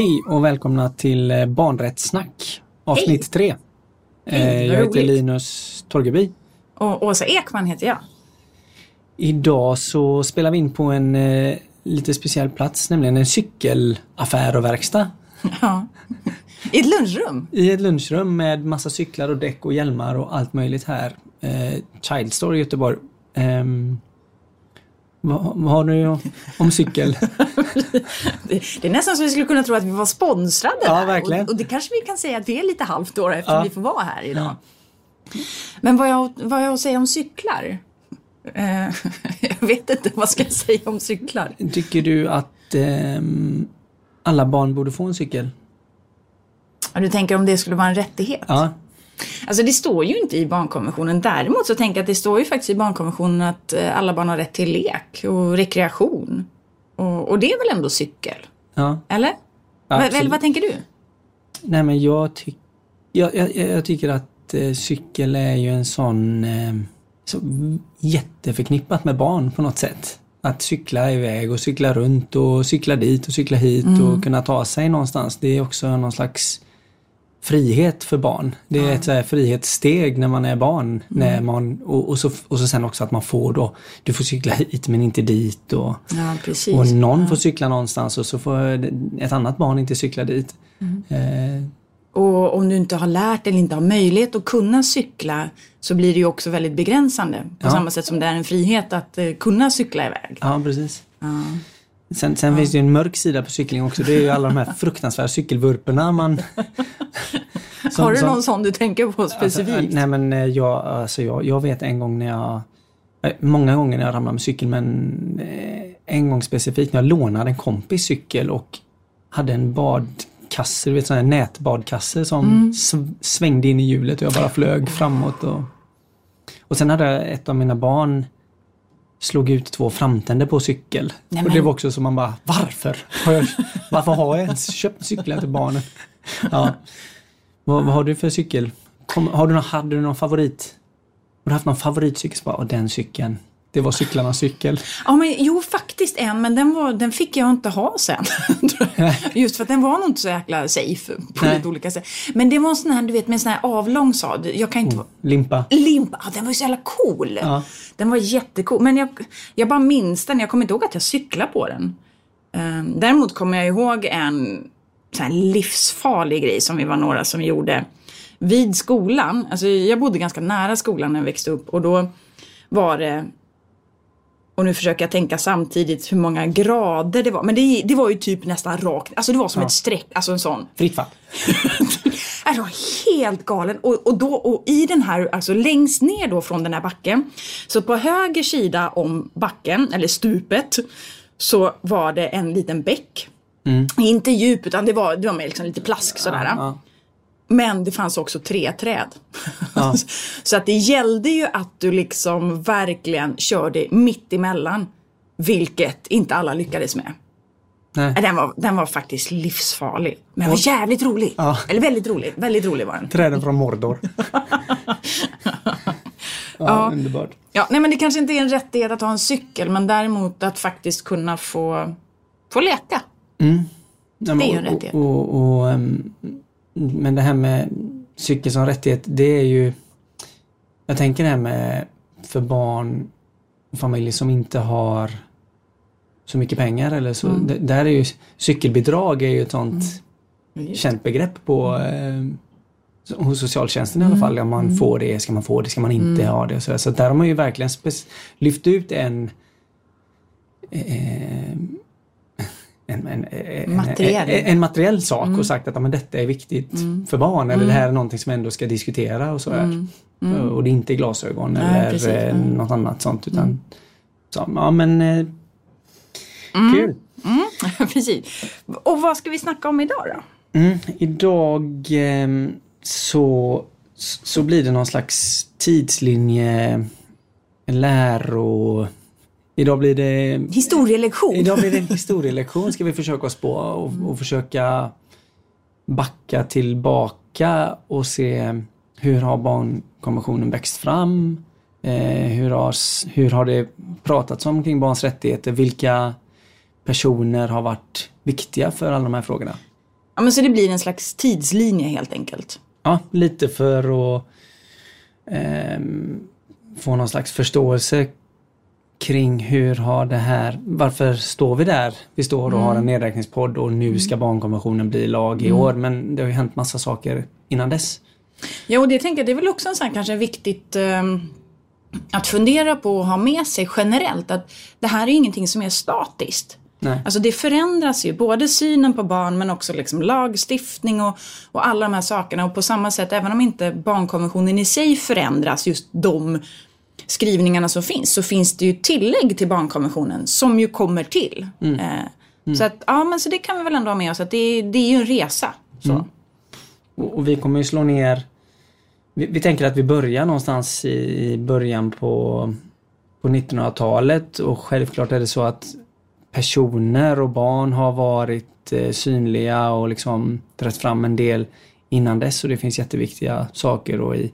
Hej och välkomna till eh, Barnrättssnack avsnitt 3. Hej, jag vad heter. Linus Torgeby. Och Åsa Ekman heter jag. Idag så spelar vi in på en eh, lite speciell plats, nämligen en cykelaffär och verkstad. Ja. I ett lunchrum. I ett lunchrum med massa cyklar och däck och hjälmar och allt möjligt här. Eh, Child Store i Göteborg. Ehm, vad, har du om cykel? Det, det är nästan så vi skulle kunna tro att vi var sponsrade Ja, verkligen. Och, och det kanske vi kan säga att vi är lite halvt då eftersom Ja. vi får vara här idag. Men vad jag, vad jag säga om cyklar? Eh, jag vet inte vad ska jag säga om cyklar. Tycker du att ehm, alla barn borde få en cykel? Ja, Du tänker om det skulle vara en rättighet? Ja, Alltså det står ju inte i barnkonventionen. Däremot så tänker jag att det står ju faktiskt i barnkonventionen att eh, alla barn har rätt till lek och rekreation. Och, och det är väl ändå cykel? ja. Eller? Absolut. eller vad tänker du? Nej men jag, tyck, jag, jag, jag tycker att eh, cykel är ju en sån eh, så jätteförknippat med barn på något sätt. Att cykla iväg och cykla runt och cykla dit och cykla hit och kunna ta sig någonstans. Det är också någon slags frihet för barn. Det är ett så frihetssteg när man är barn. När man, och, och, så, och så sen också att man får då, du får cykla hit men inte dit. Och, Ja, precis. och någon får cykla någonstans och så får ett annat barn inte cykla dit. Eh, Och om du inte har lärt eller inte har möjlighet att kunna cykla så blir det ju också väldigt begränsande. På Ja. samma sätt som det är en frihet att eh, kunna cykla iväg. Ja, precis. Ja. Sen, sen finns det ju en mörk sida på cykling också. Det är ju alla de här fruktansvärda cykelvurporna man... som- har du som- någon sån du tänker på specifikt? Alltså, nej men eh, jag, alltså jag, jag vet en gång när jag... eh, Många gånger när jag ramlade med cykel men eh, en gång specifikt när jag lånade en kompis cykel och hade en badkasse, du vet sån här nätbadkasse som Mm. sv- svängde in i hjulet och jag bara flög framåt. Och, och sen hade jag ett av mina barn slog ut två framtänder på cykel. Nej, och det var också som man bara, varför? Har jag, varför har jag ens köpt cyklar till barnen? Ja. Vad, vad har du för cykel? Kom, har du någon, hade du någon favorit? Har du haft någon favoritcykel? Så bara, "Åh, den cykeln. Det var cyklarnas cykel. Ja, men, jo, faktiskt en, men den, var, den fick jag inte ha sen. Just för att den var nog inte så jäkla safe på Nej. lite olika sätt. Men det var en sån här, du vet, med en sån här avlång sad. Jag kan inte vara... Limpa. Limpa, ja, den var ju så jävla cool. Ja. Den var jättecool. Men jag, jag bara minns den, jag kommer inte ihåg att jag cyklade på den. Ehm, däremot kommer jag ihåg en sån här livsfarlig grej som vi var några som gjorde vid skolan. Alltså jag bodde ganska nära skolan när jag växte upp och då var det och nu försöker jag tänka samtidigt hur många grader det var. Men det, det var ju typ nästan rakt. Alltså det var som Ja. ett streck. Alltså en sån. Fritt fall. Var helt galen. Och, och, då, och i den här, alltså längst ner då från den här backen. Så på höger sida om backen, eller stupet, så var det en liten bäck. Inte djup utan det var, det var med liksom lite plask sådär. Ja. Men det fanns också tre träd. Ja. så att det gällde ju att du liksom verkligen körde mitt emellan. Vilket inte alla lyckades med. Nej. Den var, den var faktiskt livsfarlig. Men den var jävligt rolig. Ja. Eller väldigt rolig. Väldigt rolig var den. Träden från Mordor. ja, underbart. Ja, nej men det kanske inte är en rättighet att ha en cykel. Men däremot att faktiskt kunna få, få leka. Nej, men Det är ju en rättighet. Och, och, och, ehm, men det här med cykel som rättighet, det är ju... Jag tänker det här med för barn och familjer som inte har så mycket pengar eller så. Mm. Där är ju cykelbidrag är ju ett sånt känt begrepp på eh, så- hos socialtjänsten i alla fall. Om man får det, ska man få det, ska man inte ha det. och Så, så där har man ju verkligen lyft ut en eh, en, en, en, Materiell. en, en materiell sak och sagt att ja, men detta är viktigt för barn eller det här är någonting som vi ändå ska diskutera och så här. Och det är inte glasögon Nej, eller precis. eh, Mm. något annat sånt utan så, ja men eh, kul. Precis. Och vad ska vi snacka om idag då? Mm, idag ehm, så, så blir det någon slags tidslinje, läro... Idag blir det Historielektion. Idag blir det en historielektion ska vi försöka oss på och, och försöka backa tillbaka och se hur har barnkonventionen växt fram? Eh, hur, har, hur har det pratats om kring barns rättigheter? Vilka personer har varit viktiga för alla de här frågorna? Ja, men så det blir en slags tidslinje helt enkelt. Ja, lite för att eh, få någon slags förståelse kring hur har det här, varför står vi där? Vi står och mm. har en nedräkningspodd och nu ska mm. barnkonventionen bli lag i mm. år men det har ju hänt massa saker innan dess. Ja och det tänker jag, det är väl också en sån kanske viktigt eh, att fundera på och ha med sig generellt att det här är ingenting som är statiskt. Nej. Alltså det förändras ju, både synen på barn men också liksom lagstiftning och, och alla de här sakerna. Och på samma sätt, även om inte barnkonventionen i sig förändras, just de skrivningarna som finns, så finns det ju tillägg till barnkonventionen som ju kommer till. Mm. Eh, mm. Så att, ja men så det kan vi väl ändå ha med oss att det, det är ju en resa. Så. Mm. Och, och, vi kommer ju slå ner, vi, vi, tänker att vi börjar någonstans i början på, på 1900-talet och självklart är det så att personer och barn har varit eh, synliga och liksom trätt fram en del innan dess och det finns jätteviktiga saker och i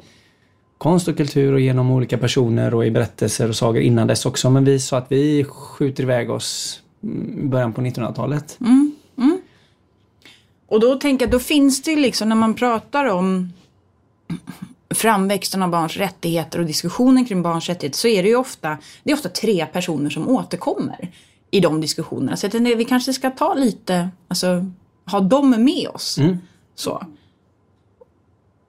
konst och kultur och genom olika personer och i berättelser och sagor innan dess också. Men vi sa att vi skjuter iväg oss i början på 1900-talet. Mm, mm. Och då tänker jag, då finns det ju liksom när man pratar om framväxten av barns rättigheter och diskussionen kring barns rättigheter så är det ju ofta, det är ofta tre personer som återkommer i de diskussionerna. Så att vi kanske ska ta lite, alltså ha dem med oss. Mm. Så.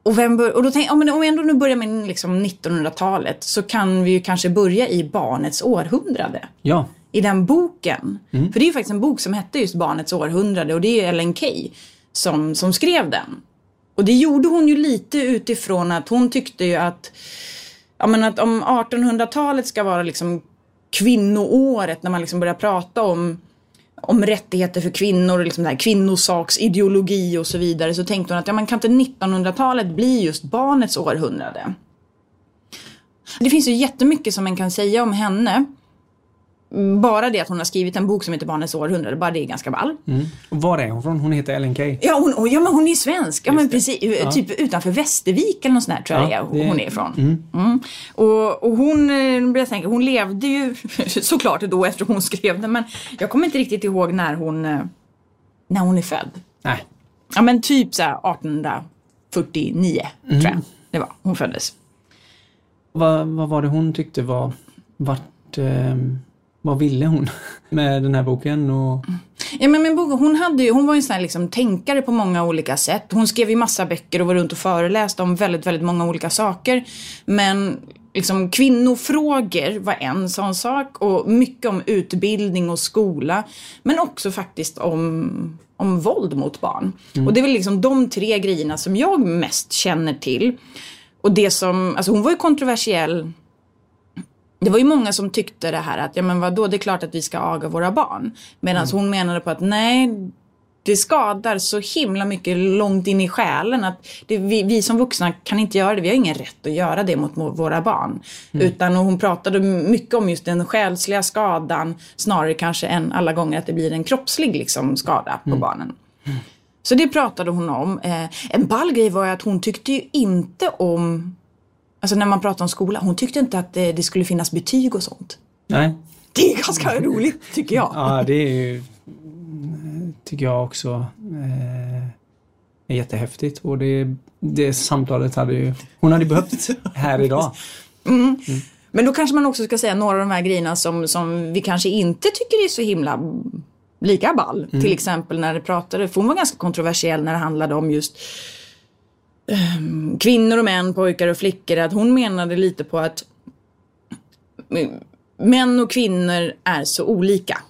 Och, vem bör, och då tänk, om vi ändå nu börjar med liksom 1900-talet så kan vi ju kanske börja i barnets århundrade. Ja. I den boken. Mm. För det är ju faktiskt en bok som hette just Barnets århundrade och det är Ellen Key som, som skrev den. Och det gjorde hon ju lite utifrån att hon tyckte ju att, ja men att om 1800-talet ska vara liksom kvinnoåret när man liksom börjar prata om om rättigheter för kvinnor, liksom där kvinnosaksideologi och så vidare, så tänkte hon att ja, man kan inte 1900-talet bli just barnets århundrade? Det finns ju jättemycket som man kan säga om henne. Bara det att hon har skrivit en bok som heter Barnets århundrade, bara det är ganska ball. Mm. Och var är hon från? Hon heter Ellen Key. Ja, hon, ja men hon är svensk. Ja, men precis, ja. Typ utanför Västervik eller något sånt där tror jag ja, det... hon är ifrån. Mm. Mm. Och, och hon, eh, jag tänka, hon levde ju såklart då efter hon skrev den, men jag kommer inte riktigt ihåg när hon, eh, när hon är född. Nej. Ja men typ så 1849 tror jag mm. det var hon föddes. Vad, vad var det hon tyckte var, vart, eh vad ville hon med den här boken? Och... Ja, men, men hon, hade ju, hon var ju en sån här liksom, tänkare på många olika sätt. Hon skrev ju massa böcker och var runt och föreläste om väldigt, väldigt många olika saker. Men liksom, kvinnofrågor var en sån sak och mycket om utbildning och skola. Men också faktiskt om, om våld mot barn. Mm. Och det är väl liksom de tre grejerna som jag mest känner till. Och det som, alltså hon var ju kontroversiell det var ju många som tyckte det här att, ja men vadå, det är klart att vi ska aga våra barn. Medan mm. hon menade på att nej, det skadar så himla mycket långt in i själen att det, vi, vi, som vuxna kan inte göra det. Vi har ingen rätt att göra det mot våra barn. Mm. Utan hon pratade mycket om just den själsliga skadan snarare kanske än alla gånger att det blir en kroppslig liksom, skada på mm. barnen. Mm. Så det pratade hon om. Eh, en ball grej var att hon tyckte ju inte om Alltså när man pratar om skola, hon tyckte inte att det, det skulle finnas betyg och sånt. Nej. Det är ganska roligt tycker jag. Ja, det är ju, tycker jag också eh, är jättehäftigt. Och det, det samtalet hade ju hon hade behövt här idag. Mm. Mm. Men då kanske man också ska säga några av de här grejerna som, som vi kanske inte tycker är så himla lika ball. Mm. Till exempel när det pratade, för hon var ganska kontroversiell när det handlade om just kvinnor och män, pojkar och flickor, att hon menade lite på att män och kvinnor är så olika.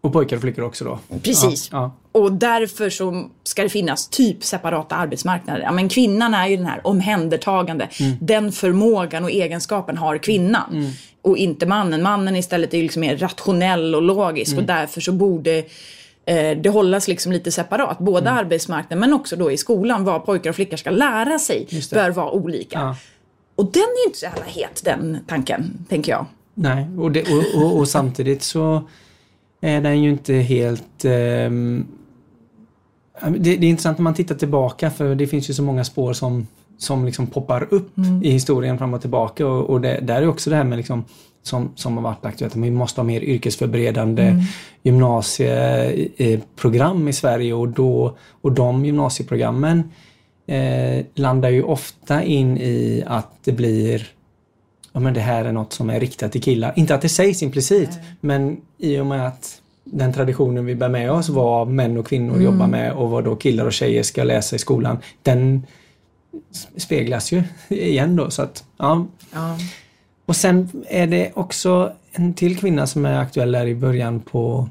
Och pojkar och flickor också då? Precis. Ja, ja. Och därför så ska det finnas typ separata arbetsmarknader. Ja, men kvinnan är ju den här omhändertagande. Mm. Den förmågan och egenskapen har kvinnan. Mm. Och inte mannen. Mannen istället är liksom mer rationell och logisk. Mm. Och därför så borde det hållas liksom lite separat. Både mm. arbetsmarknaden men också då i skolan. Vad pojkar och flickor ska lära sig bör vara olika. Ja. Och den är inte så jävla het den tanken, tänker jag. Nej, och, det, och, och, och, samtidigt så är den ju inte helt... Eh, det, det, är intressant när man tittar tillbaka för det finns ju så många spår som, som liksom poppar upp mm. i historien fram och tillbaka och, och det, där är också det här med liksom som, som har varit aktuellt. Vi måste ha mer yrkesförberedande mm. gymnasieprogram i Sverige och, då, och de gymnasieprogrammen eh, landar ju ofta in i att det blir ja men det här är något som är riktat till killar. Inte att det sägs implicit Nej. men i och med att den traditionen vi bär med oss, vad män och kvinnor mm. jobbar med och vad då killar och tjejer ska läsa i skolan. Den speglas ju igen då. Så att, ja. ja. Och sen är det också en till kvinna som är aktuell där i början på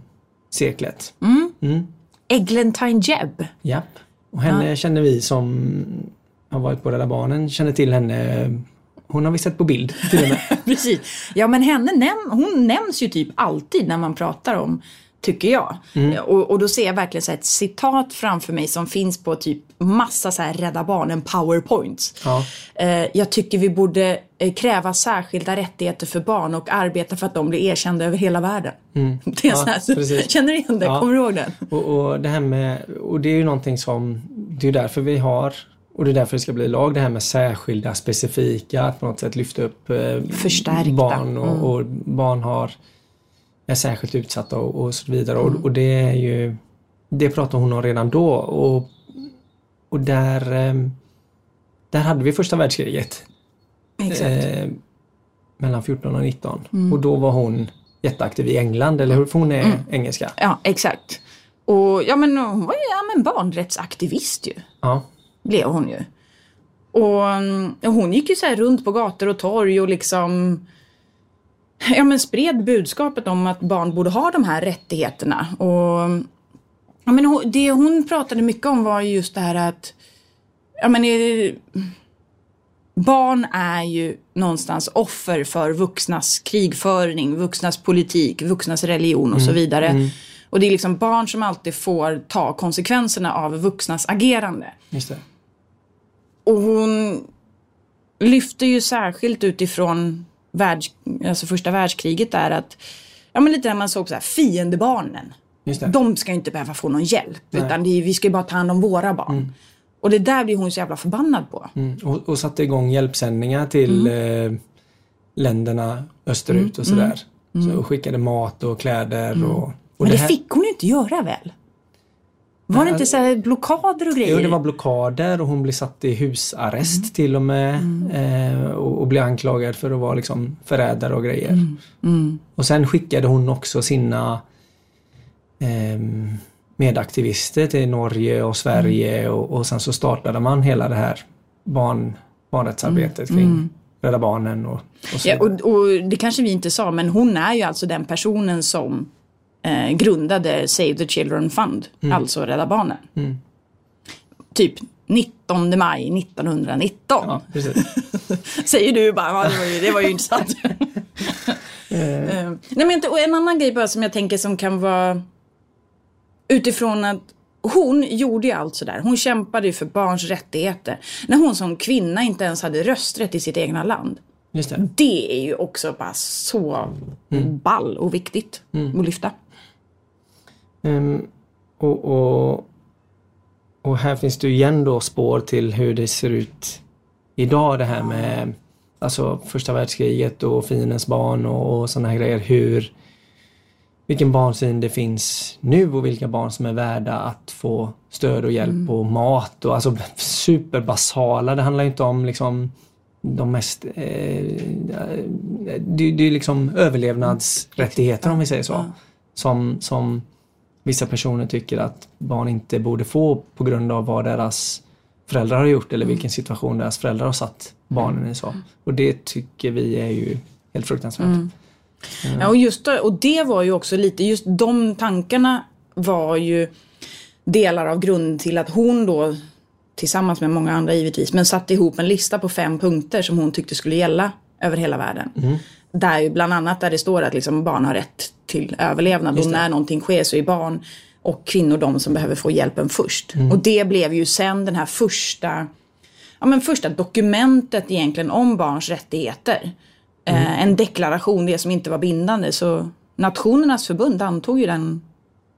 seklet. Mm. Mm. Eglantine Jebb. Japp. Och henne ja. känner vi som har varit på Rädda Barnen, känner till henne hon har vi sett på bild till och med. Precis. Ja men henne näm hon nämns ju typ alltid när man pratar om tycker jag. Mm. Och, och, då ser jag verkligen så ett citat framför mig som finns på typ massa så här Rädda Barnen powerpoints. Ja. Eh, jag tycker vi borde eh, kräva särskilda rättigheter för barn och arbeta för att de blir erkända över hela världen. Mm. Det är ja, så här, känner du igen det? Ja. Kommer du ihåg den? Och, och, det här med, och det är ju någonting som, det är därför vi har och det är därför det ska bli lag, det här med särskilda, specifika, att på något sätt lyfta upp eh, barn och, mm. och barn har är särskilt utsatta och, och så vidare. Mm. Och, och, det är ju Det pratar hon om redan då och, och där ehm, Där hade vi första världskriget. Eh, mellan 14 och 19 mm. och då var hon jätteaktiv i England, eller hur? För hon är mm. engelska. Ja, exakt. Och ja men hon var ju ja, men barnrättsaktivist ju. Ja. Blev hon ju. Och, och hon gick ju så runt på gator och torg och liksom ja, men spred budskapet om att barn borde ha de här rättigheterna. Och, ja, men det hon pratade mycket om var just det här att ja, men, eh, barn är ju någonstans offer för vuxnas krigföring, vuxnas politik, vuxnas religion och mm, så vidare. Mm. Och det är liksom barn som alltid får ta konsekvenserna av vuxnas agerande. Och hon lyfter ju särskilt utifrån världs, alltså första världskriget är att, ja men lite där man såg så här, fiendebarnen. De ska inte behöva få någon hjälp. Nej. Utan är, vi ska ju bara ta hand om våra barn. Mm. Och det där blir hon så jävla förbannad på. Mm. Och, och, satte igång hjälpsändningar till mm. eh, länderna österut och sådär. Mm. Så, och skickade mat och kläder mm. och, och Men det, det här... fick hon ju inte göra väl? Var det inte så här blockader och grejer? Jo, det var blockader och hon blev satt i husarrest mm. till och med. Mm. Eh, och, och, blev anklagad för att vara liksom förrädare och grejer. Mm. mm. Och sen skickade hon också sina eh, medaktivister till Norge och Sverige mm. och, och sen så startade man hela det här barn, barnrättsarbetet mm. kring Rädda Barnen och, och så ja, och, och det kanske vi inte sa men hon är ju alltså den personen som eh, grundade Save the Children Fund, mm. alltså Rädda Barnen. Mm. Typ 19 maj 1919. Ja, Säger du bara, det var ju, det var ju intressant. Eh. Nej, men, och en annan grej bara som jag tänker som kan vara utifrån att hon gjorde ju allt sådär. Hon kämpade ju för barns rättigheter. När hon som kvinna inte ens hade rösträtt i sitt egna land. Det. det. är ju också bara så mm. ball och viktigt mm. att lyfta. Um, och, och, och, här finns det igen då spår till hur det ser ut idag det här med alltså första världskriget och fiendens barn och, och sådana här grejer. Hur, vilken barnsyn det finns nu och vilka barn som är värda att få stöd och hjälp mm. och mat och alltså superbasala. Det handlar inte om liksom de mest... Eh, det, det är liksom överlevnadsrättigheter om vi säger så. Som, som vissa personer tycker att barn inte borde få på grund av vad deras föräldrar har gjort eller vilken situation deras föräldrar har satt barnen i. Så. Och det tycker vi är ju helt fruktansvärt. Mm. Ja, och, just och det var ju också lite, just de tankarna var ju delar av grunden till att hon då tillsammans med många andra givetvis, men satte ihop en lista på fem punkter som hon tyckte skulle gälla över hela världen. Mm. Där ju bland annat där det står att liksom barn har rätt till överlevnad och när någonting sker så är barn och kvinnor de som behöver få hjälpen först. Mm. Och det blev ju sen den här första, ja, men första dokumentet egentligen om barns rättigheter. Eh, mm. Eh, en deklaration, det som inte var bindande. Så Nationernas förbund antog ju den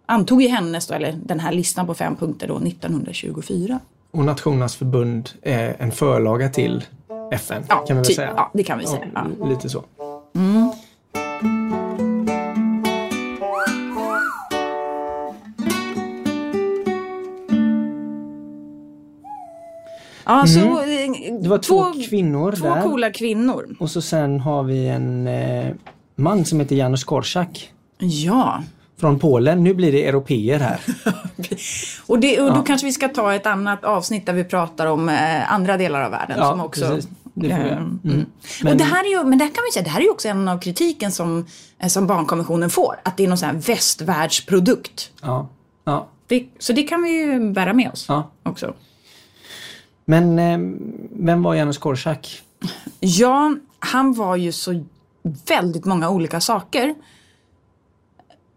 antog ju hennes, då, eller den här listan på fem punkter då 1924. Och Nationernas förbund är en förlaga till FN ja, kan vi väl typ, säga? Ja, det kan vi säga. Ja, lite så. Mm. Ja, så mm. Eh, det var två, två kvinnor två där. Två coola kvinnor. Och så sen har vi en eh, man som heter Janusz Korczak. Ja. Från Polen. Nu blir det europeer här. och, det, och då kanske vi ska ta ett annat avsnitt där vi pratar om eh, andra delar av världen ja, som också precis det får vi göra. Mm. Mm. och det här är ju, men det här kan vi säga, det här är ju också en av kritiken som, eh, som barnkonventionen får. Att det är någon sån här västvärldsprodukt. Ja, ja, Det, så det kan vi ju bära med oss ja. också. Men eh, vem var Janusz Korczak? Ja, han var ju så väldigt många olika saker.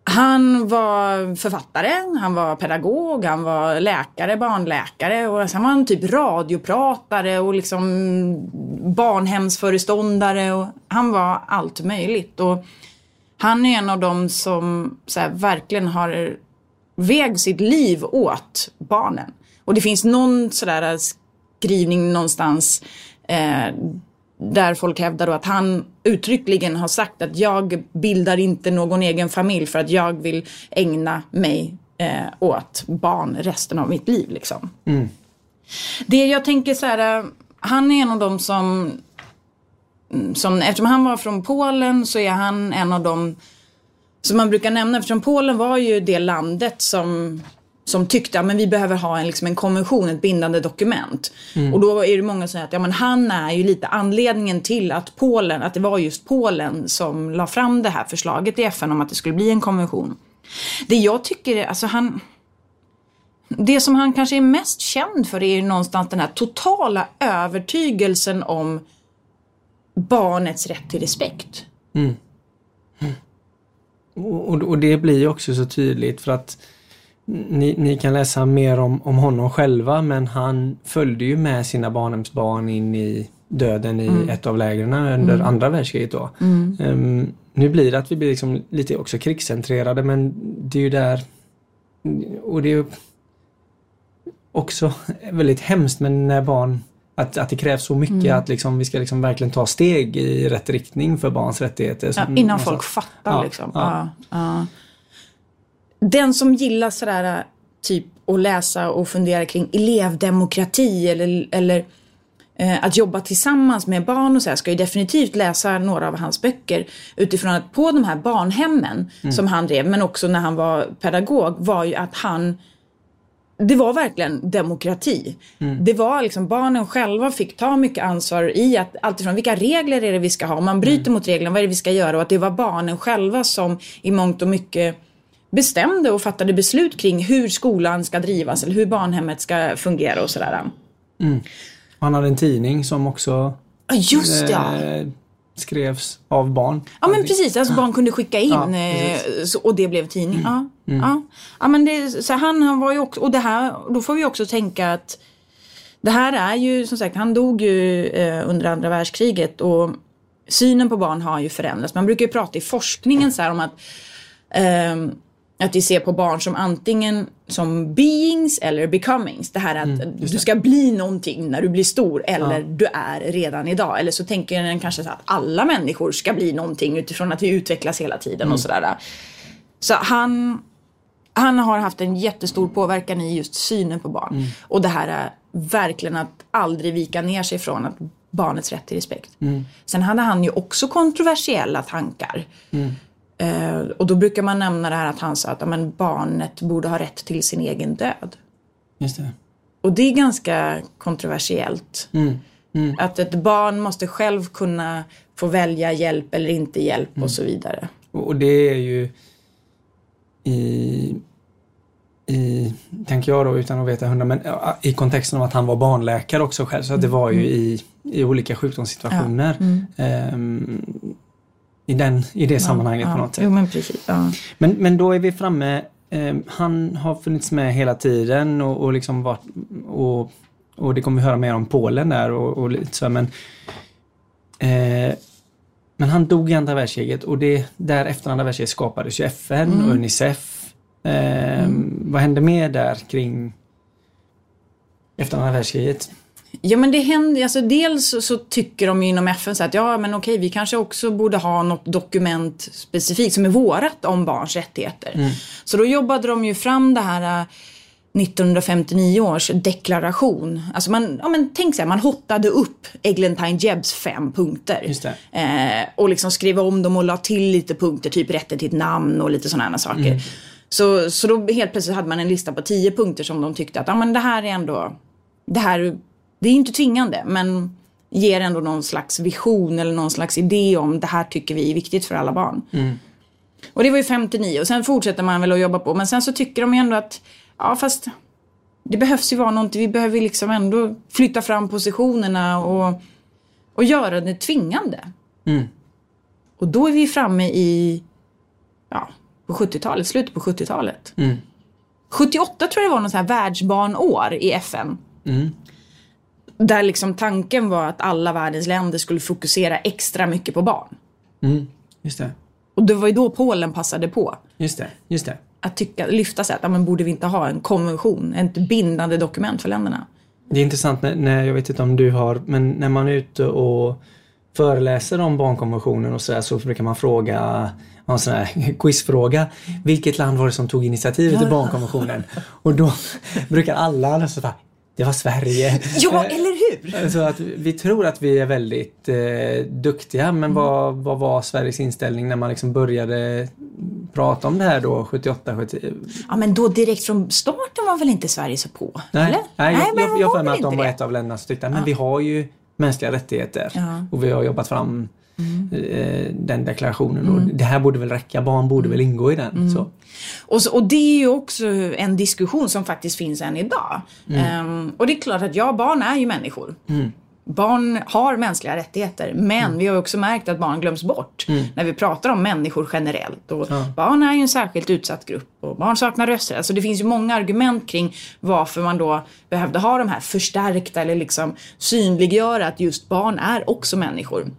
Han var författare, han var pedagog, han var läkare, barnläkare och sen var han typ radiopratare och liksom barnhemsföreståndare och han var allt möjligt. Och han är en av dem som så här, verkligen har väg sitt liv åt barnen. Och det finns någon sådär äh, skrivning någonstans eh, där folk hävdar då att han uttryckligen har sagt att jag bildar inte någon egen familj för att jag vill ägna mig eh, åt barn resten av mitt liv. Liksom. Det jag tänker så här, eh, han är en av dem som, mm, som, eftersom han var från Polen så är han en av dem som man brukar nämna, eftersom Polen var ju det landet som som tyckte att vi behöver ha en, liksom en konvention, ett bindande dokument. Och då är det många som säger att ja, men han är ju lite anledningen till att Polen, att det var just Polen som la fram det här förslaget i FN om att det skulle bli en konvention. Det jag tycker, är, alltså han... Det som han kanske är mest känd för är någonstans den här totala övertygelsen om barnets rätt till respekt. Och, och, och det blir ju också så tydligt för att ni, ni kan läsa mer om, om honom själva men han följde ju med sina barnhemsbarn in i döden i ett av lägren under andra världskriget då. Ehm, nu blir det att vi blir liksom lite också krigscentrerade men det är ju där och det är ju också väldigt hemskt men när barn att, att det krävs så mycket att liksom, vi ska liksom verkligen ta steg i rätt riktning för barns rättigheter. Ja, innan folk fattar Ja, liksom. ja. Den som gillar sådär typ att läsa och fundera kring elevdemokrati eller, eller eh, att jobba tillsammans med barn och så här, ska ju definitivt läsa några av hans böcker utifrån att på de här barnhemmen som han drev, men också när han var pedagog, var ju att han det var verkligen demokrati. Det var liksom barnen själva fick ta mycket ansvar i att alltifrån vilka regler är det vi ska ha, om man bryter mot reglerna, vad är det vi ska göra? Och att det var barnen själva som i mångt och mycket bestämde och fattade beslut kring hur skolan ska drivas eller hur barnhemmet ska fungera och sådär. Han hade en tidning som också just ja. eh, skrevs av barn. Ja men precis, alltså barn kunde skicka in Ja, eh, och det blev tidning. Ja, ja. ja men det, så han, han var ju också, och det här, då får vi också tänka att det här är ju som sagt, han dog ju eh, under andra världskriget och synen på barn har ju förändrats. Man brukar ju prata i forskningen så här om att ehm, att vi ser på barn som antingen som beings eller becomings. Det här att du ska bli någonting när du blir stor eller du är redan idag. Eller så tänker den kanske så att alla människor ska bli någonting utifrån att vi utvecklas hela tiden och sådär. Så han, han har haft en jättestor påverkan i just synen på barn. Och det här är verkligen att aldrig vika ner sig från att barnets rätt till respekt. Sen hade han ju också kontroversiella tankar. Eh, och då brukar man nämna det här att han sa att ja, men barnet borde ha rätt till sin egen död. Just det. Och det är ganska kontroversiellt. Att ett barn måste själv kunna få välja hjälp eller inte hjälp och så vidare. Och det är ju i, i, tänker jag då utan att veta hundra, men ja, i kontexten av att han var barnläkare också själv. Så att det var ju i, i olika sjukdomssituationer. Ehm, i, den, I det sammanhanget på något sätt. Jo men precis. Ja. Men, men då är vi framme. Eh, han har funnits med hela tiden och, och liksom varit och, och det kommer vi höra mer om Polen där och, och lite så men eh, men han dog i andra världskriget och det, där efter andra världskriget skapades ju FN och Unicef. Eh, Vad hände mer där kring efter andra världskriget? Ja men det händer, alltså dels så, tycker de ju inom FN så att ja men okej vi kanske också borde ha något dokument specifikt som är vårat om barns rättigheter. Så då jobbade de ju fram det här äh, 1959 års deklaration. Alltså man, ja men tänk så här, man hottade upp Eglantine Jebbs fem punkter. Eh, och liksom skrev om dem och la till lite punkter, typ rätten till ett namn och lite sådana saker. Mm. Så, så då helt plötsligt hade man en lista på tio punkter som de tyckte att ja, men det här är ändå, det här, det är inte tvingande men ger ändå någon slags vision eller någon slags idé om det här tycker vi är viktigt för alla barn. Och det var ju 59 och sen fortsätter man väl att jobba på men sen så tycker de ju ändå att ja fast det behövs ju vara någonting, vi behöver liksom ändå flytta fram positionerna och, och göra det tvingande. Mm. Och då är vi framme i, ja, på 70-talet, slutet på 70-talet. Mm. 78 tror jag det var något så här världsbarnår i FN. Mm. Där liksom tanken var att alla världens länder skulle fokusera extra mycket på barn. Mm. Just det. Och det var ju då Polen passade på. Just det. Just det. Att tycka, lyfta sig att, ja, men borde vi inte ha en konvention, ett bindande dokument för länderna? Det är intressant när, när, jag vet inte om du har, men när man är ute och föreläser om barnkonventionen och sådär så brukar man fråga en sån här quizfråga. Vilket land var det som tog initiativet till barnkonventionen? Och då brukar alla nästan det var Sverige. Ja, eller hur? Så att vi tror att vi är väldigt eh, duktiga men vad, vad var Sveriges inställning när man liksom började prata om det här då 78, 70? Ja, men då direkt från starten var väl inte Sverige så på? Nej, eller? nej, jag, men jag, jag var för mig att de var det? ett av länderna som tyckte men vi har ju mänskliga rättigheter Ja. och vi har jobbat fram eh, den deklarationen Mm. och det här borde väl räcka, barn borde väl ingå i den. Så. Och, så, och det är ju också en diskussion som faktiskt finns än idag. Ehm, och det är klart att ja, barn är ju människor. Barn har mänskliga rättigheter men vi har också märkt att barn glöms bort när vi pratar om människor generellt. Och Barn är ju en särskilt utsatt grupp och barn saknar röster. Alltså det finns ju många argument kring varför man då behövde ha de här förstärkta eller liksom synliggöra att just barn är också människor.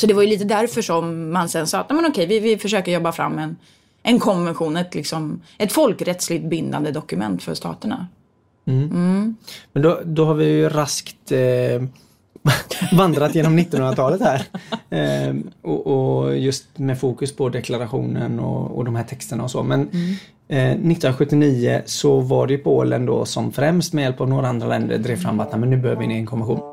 Så det var ju lite därför som man sen sa att "Nej, men okej, vi, vi försöker jobba fram en, en konvention, ett, liksom, ett folkrättsligt bindande dokument för staterna. Men då, då har vi ju raskt eh, vandrat genom 1900-talet här. Eh, och, och just med fokus på deklarationen och, och de här texterna och så. Men eh, 1979 så var det ju Polen då som främst med hjälp av några andra länder drev fram att "Nej, men nu behöver vi en konvention.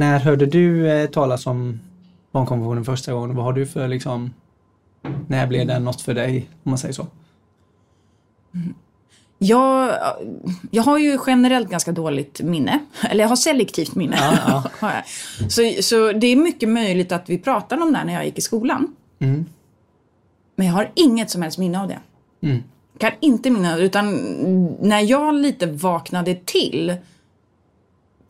När hörde du eh, talas om barnkonventionen första gången? Vad har du för liksom när blev den något för dig om man säger så? Jag, jag har ju generellt ganska dåligt minne. Eller jag har selektivt minne. Ja, jag. Så, så det är mycket möjligt att vi pratade om det här när jag gick i skolan. Mm. Men jag har inget som helst minne av det. Mm. Kan inte minna utan när jag lite vaknade till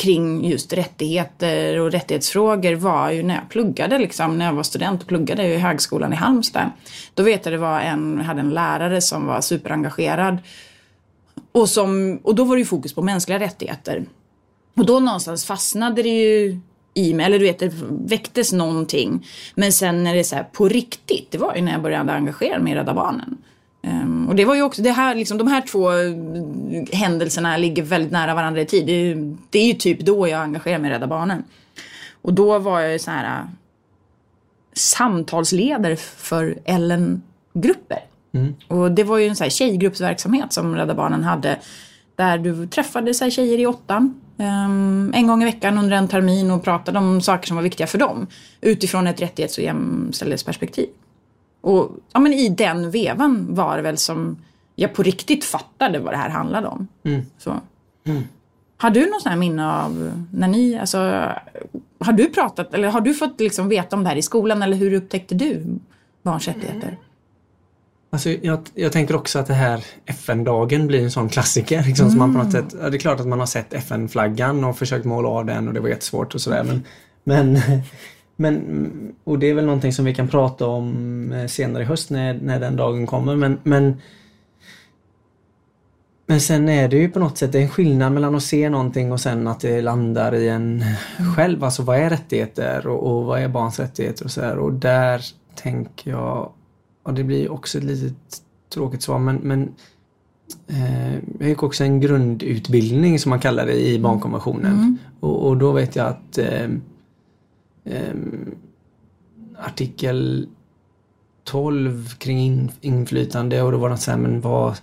kring just rättigheter och rättighetsfrågor var ju när jag pluggade liksom, när jag var student och pluggade i högskolan i Halmstad. Då vet jag det var en, hade en lärare som var superengagerad och, som, och då var det ju fokus på mänskliga rättigheter. Och då någonstans fastnade det ju i mig, eller du vet det väcktes någonting. Men sen när det är så här på riktigt, det var ju när jag började engagera mig i Rädda Barnen. Ehm, och det var ju också, det här, liksom, de här två eh, händelserna ligger väldigt nära varandra i tid. Det är, ju- det är ju typ då jag engagerade mig i Rädda Barnen. Och då var jag ju så här äh, samtalsledare för Ellen-grupper. Och det var ju en så här tjejgruppsverksamhet som Rädda Barnen hade. Där du träffade så här tjejer i åttan ehm, en gång i veckan under en termin och pratade om saker som var viktiga för dem. Utifrån ett rättighets och jämställdhetsperspektiv. Och ja, men i den vevan var det väl som jag på riktigt fattade vad det här handlade om. Så. Har du någon sån här minne av när ni, alltså, har du pratat eller har du fått liksom veta om det här i skolan eller hur upptäckte du barns rättigheter? Alltså, jag, jag tänker också att det här FN-dagen blir en sån klassiker. Liksom, som man på något sätt, ja, det är klart att man har sett FN-flaggan och försökt måla av den och det var jättesvårt och sådär. Men, men, men, och det är väl någonting som vi kan prata om eh, senare i höst när, när den dagen kommer. Men, men, men sen är det ju på något sätt en skillnad mellan att se någonting och sen att det landar i en själv. Alltså vad är rättigheter och, och vad är barns rättigheter och sådär. Och där tänker jag och det blir också ett litet tråkigt svar men, men eh, jag gick också en grundutbildning som man kallar det i barnkonventionen. Och, och då vet jag att eh, artikel 12 kring in, inflytande och då var det så här, men vad...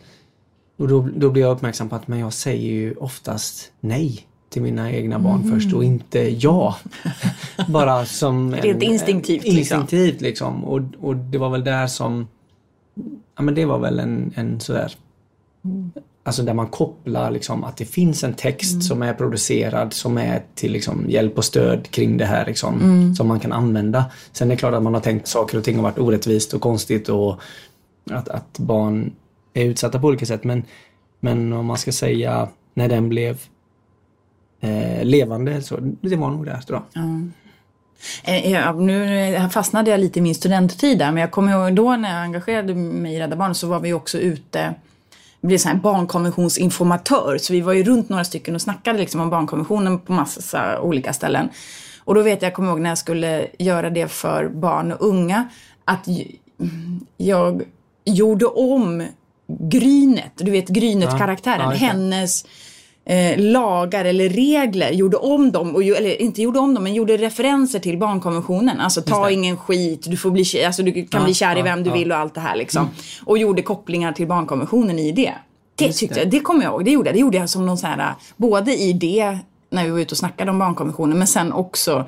Och då, då blev jag uppmärksam på att men jag säger ju oftast nej till mina egna barn mm. först och inte ja. Bara som... Rent instinktivt. En, instinktivt liksom. Och, och det var väl där som... Ja men det var väl en, en sådär... Mm. Alltså där man kopplar liksom att det finns en text mm. som är producerad som är till liksom hjälp och stöd kring det här liksom, mm. som man kan använda. Sen är det klart att man har tänkt saker och ting har varit orättvist och konstigt och att, att barn är utsatta på olika sätt men, men om man ska säga när den blev eh, levande så det var nog där tror jag. Mm. Ja, nu fastnade jag lite i min studenttid där men jag kommer ihåg då när jag engagerade mig i Rädda Barnen så var vi också ute blev så här barnkonventionsinformatör. Så vi var ju runt några stycken och snackade liksom om barnkonventionen på massa olika ställen. Och då vet jag, jag kommer ihåg när jag skulle göra det för barn och unga, att jag gjorde om Grynet, du vet Grynet-karaktären, ja, hennes eh, lagar eller regler, gjorde om dem, och, eller inte gjorde om dem, men gjorde referenser till barnkonventionen. Alltså ta ingen skit, du, får bli, alltså, du kan ja, bli kär i vem du vill och allt det här liksom. Mm. Och gjorde kopplingar till barnkonventionen i det. Det tyckte det. jag, det kommer jag ihåg, det gjorde jag. Det gjorde jag som någon sån här, både i det, när vi var ute och snackade om barnkonventionen, men sen också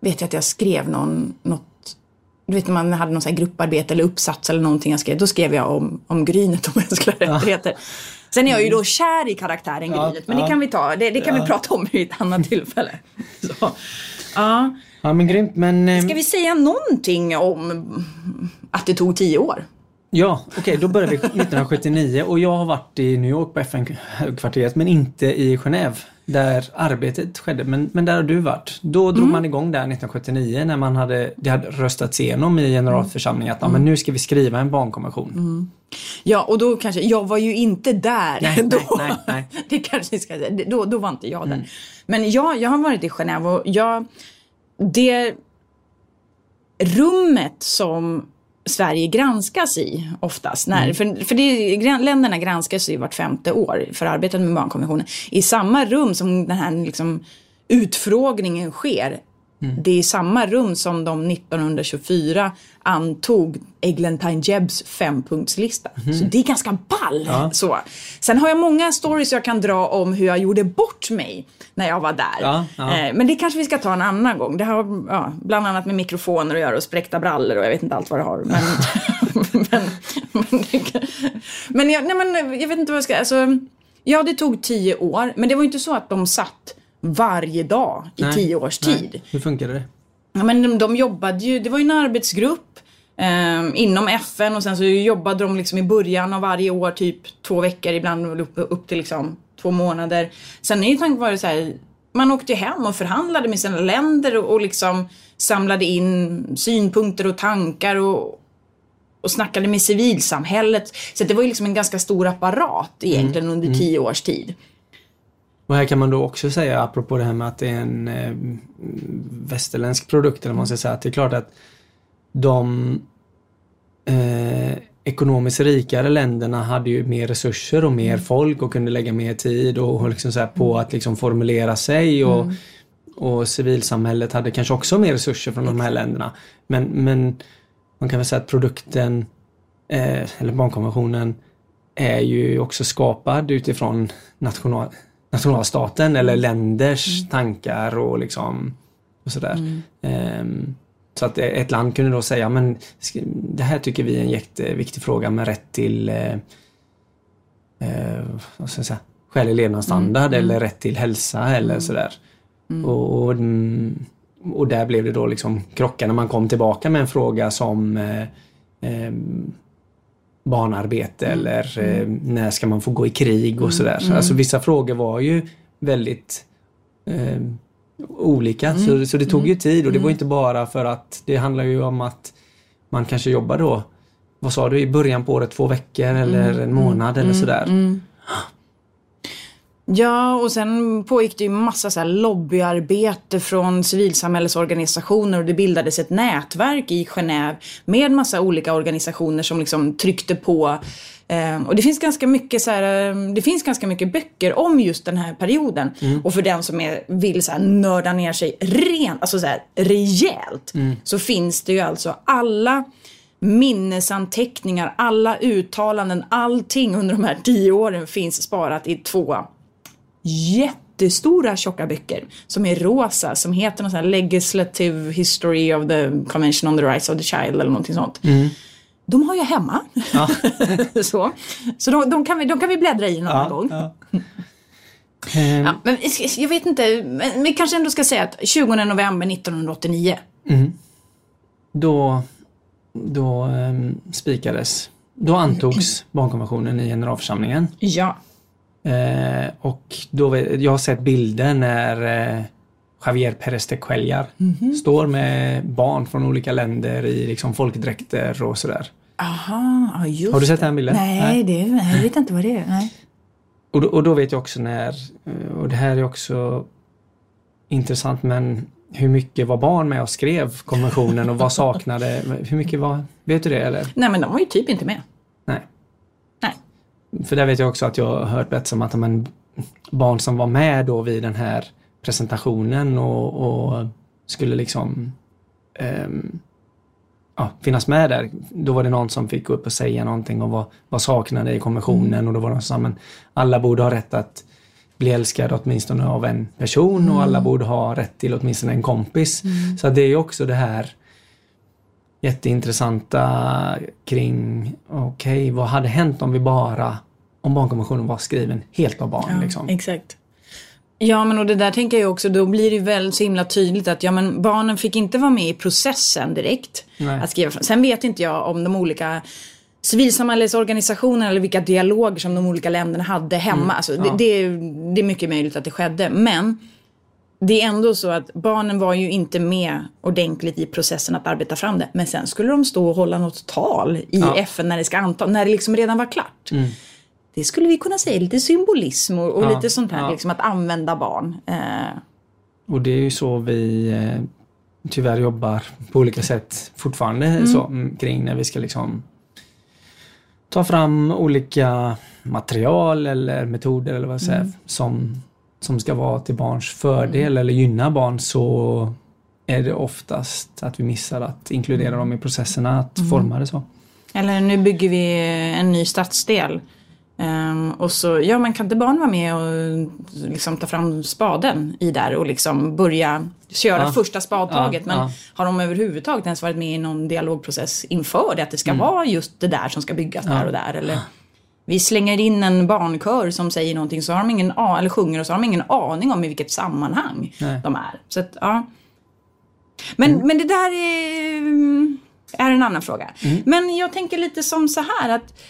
vet jag att jag skrev någon, något du vet när man hade någon sån grupparbete eller uppsats eller någonting jag skrev, då skrev jag om, om grynet och mänskliga rättigheter. Sen är jag ju då kär i karaktären ja, Grynet, men ja. det kan vi ta, det, det kan ja. vi prata om vid ett annat tillfälle. Så. Ja. ja men grymt men... Eh, Ska vi säga någonting om att det tog tio år? Ja, okej okay, då började vi 1979 och jag har varit i New York på FN-högkvarteret men inte i Genève där arbetet skedde. Men, men där har du varit. Då drog mm. man igång där 1979 när man hade, det hade röstats igenom i generalförsamlingen att mm. men nu ska vi skriva en barnkonvention. Mm. Ja, och då kanske, jag var ju inte där nej, då. Nej, nej, det kanske ska säga, då, då var inte jag där. Mm. Men ja, jag har varit i Genève och jag, det rummet som Sverige granskas i oftast. När, mm. För, för det, länderna granskas ju vart femte år för arbetet med barnkonventionen. I samma rum som den här liksom, utfrågningen sker Mm. Det är samma rum som de 1924 antog Eglantine Jebbs fempunktslista. Mm. Så det är ganska ball. Ja. Så. Sen har jag många stories jag kan dra om hur jag gjorde bort mig när jag var där. Ja, ja. Eh, men det kanske vi ska ta en annan gång. Det har ja, bland annat med mikrofoner att göra och spräckta brallor och jag vet inte allt vad det har. Men, men, men, men, jag, nej, men jag vet inte vad jag ska... Alltså, ja, det tog tio år. Men det var inte så att de satt varje dag i nej, tio års tid. Nej. Hur funkade det? Ja, men de, de jobbade ju, det var ju en arbetsgrupp eh, inom FN och sen så jobbade de liksom i början av varje år typ två veckor, ibland upp, upp till liksom två månader. Sen är ju tanken varit så här, man åkte hem och förhandlade med sina länder och, och liksom samlade in synpunkter och tankar och, och snackade med civilsamhället. Så det var ju liksom en ganska stor apparat egentligen mm. under mm. tio års tid. Och här kan man då också säga, apropå det här med att det är en eh, västerländsk produkt, eller man ska säga, att det är klart att de eh, ekonomiskt rikare länderna hade ju mer resurser och mer mm. folk och kunde lägga mer tid och, liksom så på att liksom formulera sig och, mm. och civilsamhället hade kanske också mer resurser från de här länderna. Men, men man kan väl säga att produkten, eh, eller barnkonventionen, är ju också skapad utifrån national, nationalstaten eller mm. länders mm. tankar och liksom och sådär. Um, så att ett land kunde då säga, men det här tycker vi är en jätteviktig fråga med rätt till eh, eh, säga, skälig levnadsstandard mm. eller rätt till hälsa eller mm. sådär. Mm. Och, och, och, där blev det då liksom krockar när man kom tillbaka med en fråga som eh, eh, barnarbete mm. eller eh, mm. när ska man få gå i krig och mm. sådär. Mm. Alltså vissa frågor var ju väldigt eh, olika mm. så, så det tog ju tid och det var inte bara för att det handlar ju om att man kanske jobbar då, vad sa du, i början på året, två veckor eller en månad eller sådär. Ja, och sen pågick det ju massa så här lobbyarbete från civilsamhällesorganisationer och det bildades ett nätverk i Genève med massa olika organisationer som liksom tryckte på. Eh, och det finns ganska mycket så här, eh, det finns ganska mycket böcker om just den här perioden. Mm. Och för den som är, vill så här nörda ner sig rent, alltså så här rejält, mm. så finns det ju alltså alla minnesanteckningar, alla uttalanden, allting under de här tio åren finns sparat i två jättestora tjocka böcker som är rosa, som heter något sånt här Legislative History of the Convention on the Rights of the Child eller någonting sånt. Mm. De har jag hemma. Ja. så så de, de, kan vi, de kan vi bläddra i någon Ja, gång. ja. Ehm, Ja, men jag vet inte, men vi kanske ändå ska säga att 20 november 1989. Då, då um, spikades, då antogs barnkonventionen i generalförsamlingen. Ja. Eh, och då, jag har sett bilder när eh, Javier Pérez de Cuellar står med barn från olika länder i liksom folkdräkter och sådär. Aha, just Har du sett den bilden? Nej, Nej. Det, jag vet inte vad det är. Nej. Och då, och då vet jag också när, eh, och det här är också intressant, men hur mycket var barn med och skrev konventionen och vad saknade, hur mycket var, vet du det eller? nej, men de var ju typ inte med. Nej. För där vet jag också att jag har hört berättas om att men, barn som var med då vid den här presentationen och, och skulle liksom ehm, ja, finnas med där. Då var det någon som fick gå upp och säga någonting och vad, vad saknade i konventionen och då var de som men alla borde ha rätt att bli älskade åtminstone av en person och alla borde ha rätt till åtminstone en kompis. Så att det är ju också det här jätteintressanta kring, okej, vad hade hänt om vi bara, om barnkonventionen var skriven helt av barn liksom? Exakt. Ja, men och det där tänker jag också, då blir det ju väl så himla tydligt att ja, men barnen fick inte vara med i processen direkt. Nej. Att skriva. Sen vet inte jag om de olika civilsamhällesorganisationerna eller vilka dialoger som de olika länderna hade hemma. Alltså, Mm. ja. det, det, är, det är mycket möjligt att det skedde. Men det är ändå så att barnen var ju inte med ordentligt i processen att arbeta fram det. Men sen skulle de stå och hålla något tal i Ja. FN när det ska anta, när det liksom redan var klart. Mm. Det skulle vi kunna säga lite symbolism och, och Ja, lite sånt här, ja. liksom att använda barn. Eh, Och det är ju så vi eh, tyvärr jobbar på olika sätt fortfarande så, mm, kring när vi ska liksom ta fram olika material eller metoder eller vad jag säger som, som ska vara till barns fördel eller gynna barn så är det oftast att vi missar att inkludera dem i processerna att forma det så. eller nu bygger vi en ny stadsdel. Ehm, och så, ja men kan inte barn vara med och liksom ta fram spaden i där och liksom börja köra Ja. första spadtaget. Ja, men ja. har de överhuvudtaget ens varit med i någon dialogprocess inför det? Att det ska vara just det där som ska byggas där och där. Eller vi slänger in en barnkör som säger någonting så har de ingen a- eller sjunger och så har de ingen aning om i vilket sammanhang Nej. de är. Så att, ja. Men, men det där är, mm, är en annan fråga. Men jag tänker lite som så här att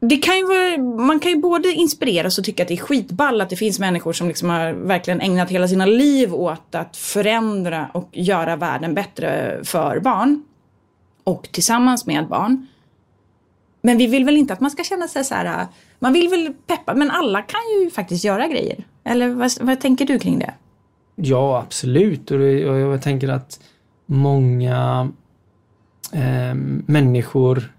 det kan ju vara, man kan ju både inspireras och tycka att det är skitball att det finns människor som liksom har verkligen ägnat hela sina liv åt att förändra och göra världen bättre för barn. Och tillsammans med barn. Men vi vill väl inte att man ska känna sig så här, äh, man vill väl peppa, men alla kan ju faktiskt göra grejer. Eller vad, vad tänker du kring det? Ja, absolut. Och jag tänker att många eh, människor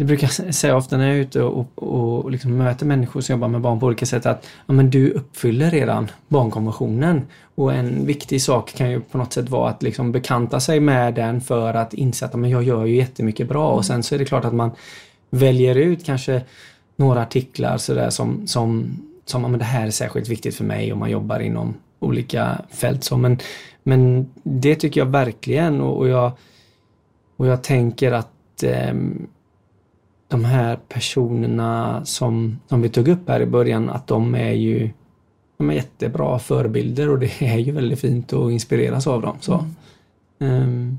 det brukar jag säga ofta när jag är ute och, och, och liksom möter människor som jobbar med barn på olika sätt att ja, men du uppfyller redan barnkonventionen. Och en viktig sak kan ju på något sätt vara att liksom bekanta sig med den för att inse att men jag gör ju jättemycket bra och sen så är det klart att man väljer ut kanske några artiklar sådär som, som, som ja, men det här är särskilt viktigt för mig om man jobbar inom olika fält. Så, men, men det tycker jag verkligen och, och, jag, och jag tänker att eh, de här personerna som, som vi tog upp här i början, att de är ju de är jättebra förebilder och det är ju väldigt fint att inspireras av dem. Så. Ehm,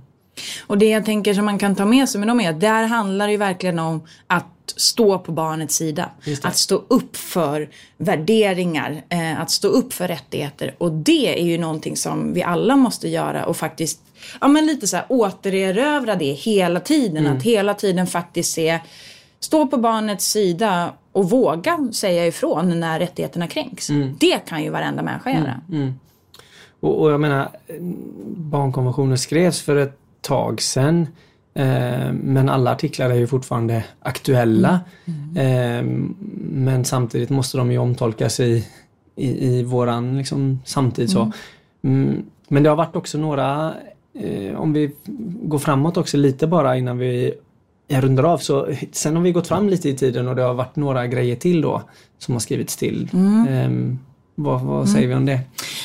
Och det jag tänker som man kan ta med sig med dem är att där handlar det ju verkligen om att stå på barnets sida. Att stå upp för värderingar, eh, att stå upp för rättigheter. Och det är ju någonting som vi alla måste göra och faktiskt, ja men lite så här återerövra det hela tiden. Att hela tiden faktiskt se, stå på barnets sida och våga säga ifrån när rättigheterna kränks. Det kan ju varenda människa göra. Och, och jag menar, barnkonventionen skrevs för ett tag sedan. Eh, men alla artiklar är ju fortfarande aktuella. Eh, men samtidigt måste de ju omtolkas i, i, i våran liksom, samtid. Så. Mm, men det har varit också några eh, om vi går framåt också lite bara innan vi jag rundar av så sen har vi gått fram lite i tiden och det har varit några grejer till då som har skrivits till. Mm. vad, vad säger vi om det?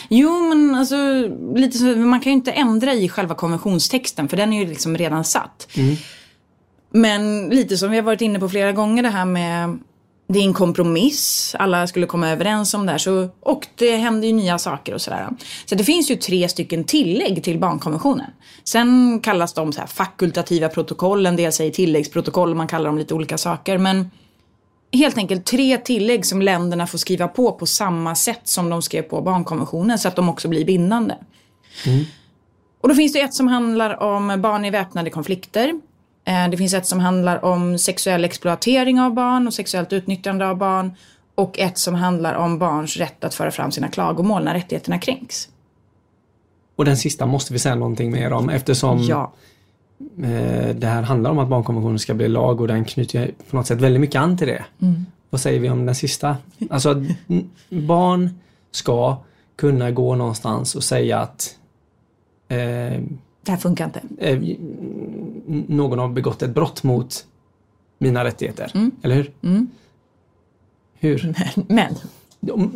Jo, men alltså lite så, man kan ju inte ändra i själva konventionstexten för den är ju liksom redan satt. Mm. Men lite som vi har varit inne på flera gånger det här med det är en kompromiss, alla skulle komma överens om det här. Så, och det händer ju nya saker och sådär. Så det finns ju tre stycken tillägg till barnkonventionen. Sen kallas de så här fakultativa protokoll, en del säger tilläggsprotokoll, man kallar dem lite olika saker. Men helt enkelt tre tillägg som länderna får skriva på på samma sätt som de skrev på barnkonventionen så att de också blir bindande. Mm. Och då finns det ett som handlar om barn i väpnade konflikter. Eh, det finns ett som handlar om sexuell exploatering av barn och sexuellt utnyttjande av barn. Och ett som handlar om barns rätt att föra fram sina klagomål när rättigheterna kränks. Och den sista måste vi säga någonting mer om eftersom Ja. eh, det här handlar om att barnkonventionen ska bli lag och den knyter på något sätt väldigt mycket an till det. Vad säger vi om den sista? Alltså barn ska kunna gå någonstans och säga att eh, Det här funkar inte. eh, någon har begått ett brott mot mina rättigheter. Eller hur? Hur? Men,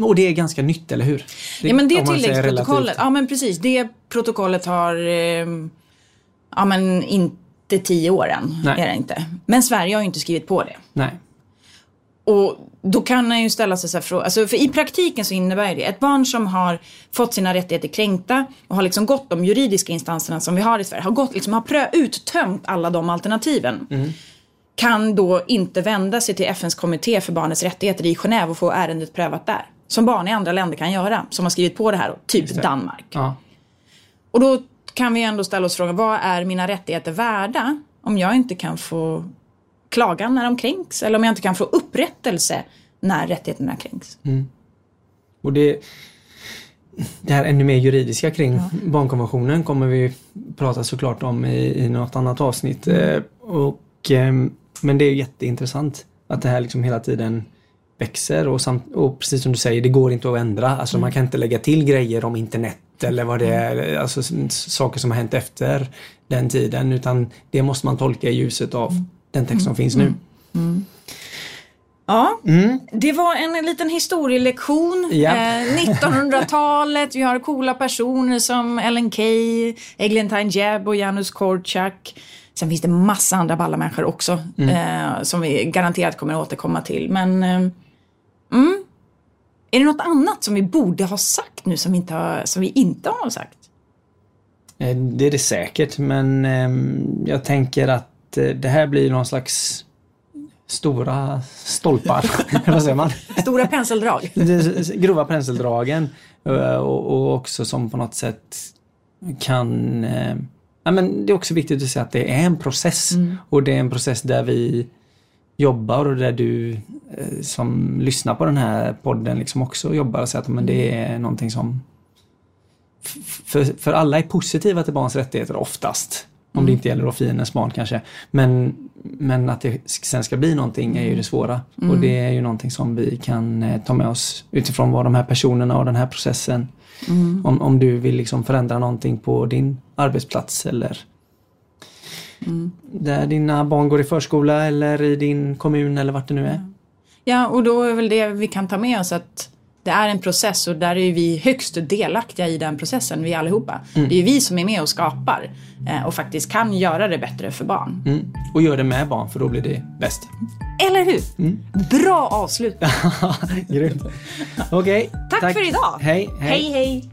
Och det är ganska nytt, eller hur? ja, men det tilläggsprotokollet, ja men precis, det protokollet har, eh, ja men inte tio år än, Nej. är det inte. Men Sverige har ju inte skrivit på det. Nej. Och då kan man ju ställa sig så här frågor, alltså för i praktiken så innebär det ett barn som har fått sina rättigheter kränkta och har liksom gått de juridiska instanserna som vi har i Sverige, har gått liksom, har prö- uttömt alla de alternativen. Kan då inte vända sig till FNs kommitté för barnets rättigheter i Genève och få ärendet prövat där. Som barn i andra länder kan göra, som har skrivit på det här, typ det. Danmark. Ja. Och då kan vi ändå ställa oss frågan, vad är mina rättigheter värda om jag inte kan få klaga när de kränks? Eller om jag inte kan få upprättelse när rättigheterna kränks? Och det, det här ännu mer juridiska kring barnkonventionen kommer vi prata såklart om i, i något annat avsnitt. Eh, och, ehm, men det är jätteintressant att det här liksom hela tiden växer och, samt, och precis som du säger, det går inte att ändra. Alltså man kan inte lägga till grejer om internet eller vad det är, alltså saker som har hänt efter den tiden utan det måste man tolka i ljuset av den text som finns nu. Ja, det var en liten historielektion. Ja. Eh, 1900-talet, vi har coola personer som Ellen Key, Eglantine Jebb och Janusz Korczak. Sen finns det massa andra balla människor också eh, som vi garanterat kommer att återkomma till. Men eh, mm. är det något annat som vi borde ha sagt nu som vi inte har, som vi inte har sagt? Eh, Det är det säkert men ehm, jag tänker att eh, det här blir någon slags stora stolpar. Vad säger man? Stora penseldrag. Grova penseldragen. eh, Och, också som på något sätt kan... eh, Ja, men det är också viktigt att säga att det är en process. Och det är en process där vi jobbar och där du som lyssnar på den här podden liksom också jobbar och säger att men det är någonting som för, för alla är positiva till barns rättigheter oftast. Om det inte gäller då fiendens barn kanske. Men, men att det sen ska bli någonting är ju det svåra. Och det är ju någonting som vi kan eh, ta med oss utifrån vad de här personerna och den här processen. Om, om du vill liksom förändra någonting på din arbetsplats eller där dina barn går i förskola eller i din kommun eller vart det nu är. Ja, och då är väl det vi kan ta med oss att det är en process och där är vi högst delaktiga i den processen, vi allihopa. Det är vi som är med och skapar eh, och faktiskt kan göra det bättre för barn. Mm. Och gör det med barn för då blir det bäst. Eller hur? Bra avslut! Grymt. Okej. Tack för idag. Hej. hej! hej.